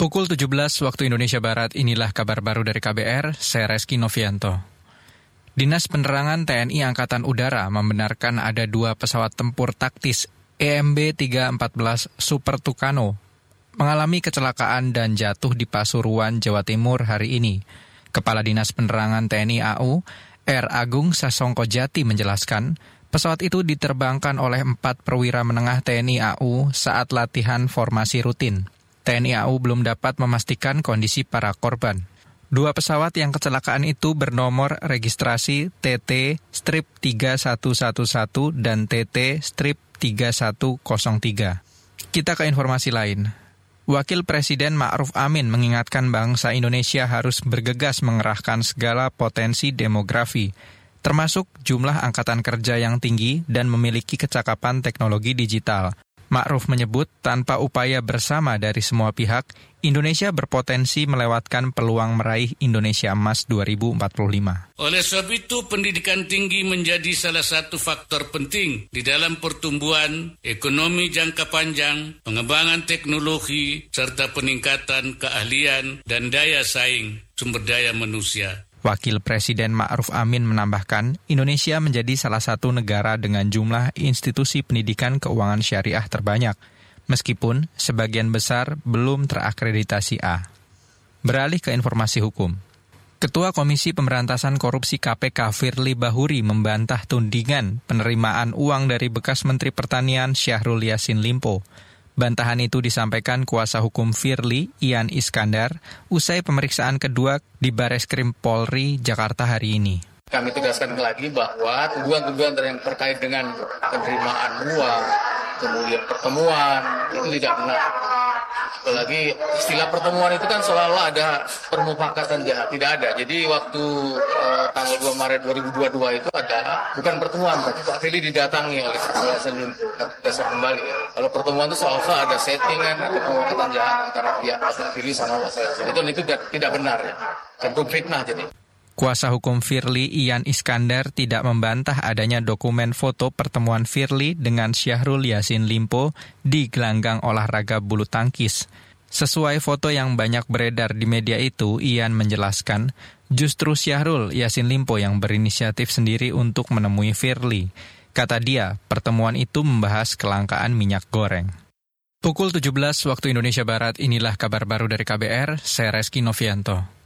Pukul 17 waktu Indonesia Barat, inilah kabar baru dari KBR, saya Reski Novianto. Dinas Penerangan TNI Angkatan Udara membenarkan ada dua pesawat tempur taktis EMB 314 Super Tucano mengalami kecelakaan dan jatuh di Pasuruan, Jawa Timur hari ini. Kepala Dinas Penerangan TNI AU, R. Agung Sasongko Jati menjelaskan, pesawat itu diterbangkan oleh empat perwira menengah TNI AU saat latihan formasi rutin. TNI AU belum dapat memastikan kondisi para korban. Dua pesawat yang kecelakaan itu bernomor registrasi TT strip 3111 dan TT strip 3103. Kita ke informasi lain. Wakil Presiden Ma'ruf Amin mengingatkan bangsa Indonesia harus bergegas mengerahkan segala potensi demografi, termasuk jumlah angkatan kerja yang tinggi dan memiliki kecakapan teknologi digital. Ma'ruf menyebut tanpa upaya bersama dari semua pihak, Indonesia berpotensi melewatkan peluang meraih Indonesia Emas 2045. Oleh sebab itu, pendidikan tinggi menjadi salah satu faktor penting di dalam pertumbuhan ekonomi jangka panjang, pengembangan teknologi, serta peningkatan keahlian dan daya saing sumber daya manusia. Wakil Presiden Ma'ruf Amin menambahkan, Indonesia menjadi salah satu negara dengan jumlah institusi pendidikan keuangan syariah terbanyak, meskipun sebagian besar belum terakreditasi A. Beralih ke informasi hukum. Ketua Komisi Pemberantasan Korupsi KPK Firly Bahuri membantah tundingan penerimaan uang dari bekas Menteri Pertanian Syahrul Yassin Limpo. Bantahan itu disampaikan kuasa hukum Firly, Ian Iskandar, usai pemeriksaan kedua di Bares Krim Polri, Jakarta hari ini. Kami tegaskan lagi bahwa tuduhan-tuduhan yang terkait dengan penerimaan uang, kemudian pertemuan, itu tidak benar apalagi istilah pertemuan itu kan seolah-olah ada permufakatan jahat tidak ada. Jadi waktu uh, tanggal 2 Maret 2022 itu ada bukan pertemuan tapi Pak Fili didatangi oleh Yayasan Dasar Kembali ya. kalau pertemuan itu seolah-olah ada settingan atau permufakatan jahat antara pihak Pak Fili sama Pak itu itu tidak benar ya. Tentu fitnah jadi Kuasa hukum Firly Ian Iskandar tidak membantah adanya dokumen foto pertemuan Firly dengan Syahrul Yasin Limpo di gelanggang olahraga bulu tangkis. Sesuai foto yang banyak beredar di media itu, Ian menjelaskan, justru Syahrul Yasin Limpo yang berinisiatif sendiri untuk menemui Firly. Kata dia, pertemuan itu membahas kelangkaan minyak goreng. Pukul 17 waktu Indonesia Barat, inilah kabar baru dari KBR, saya Reski Novianto.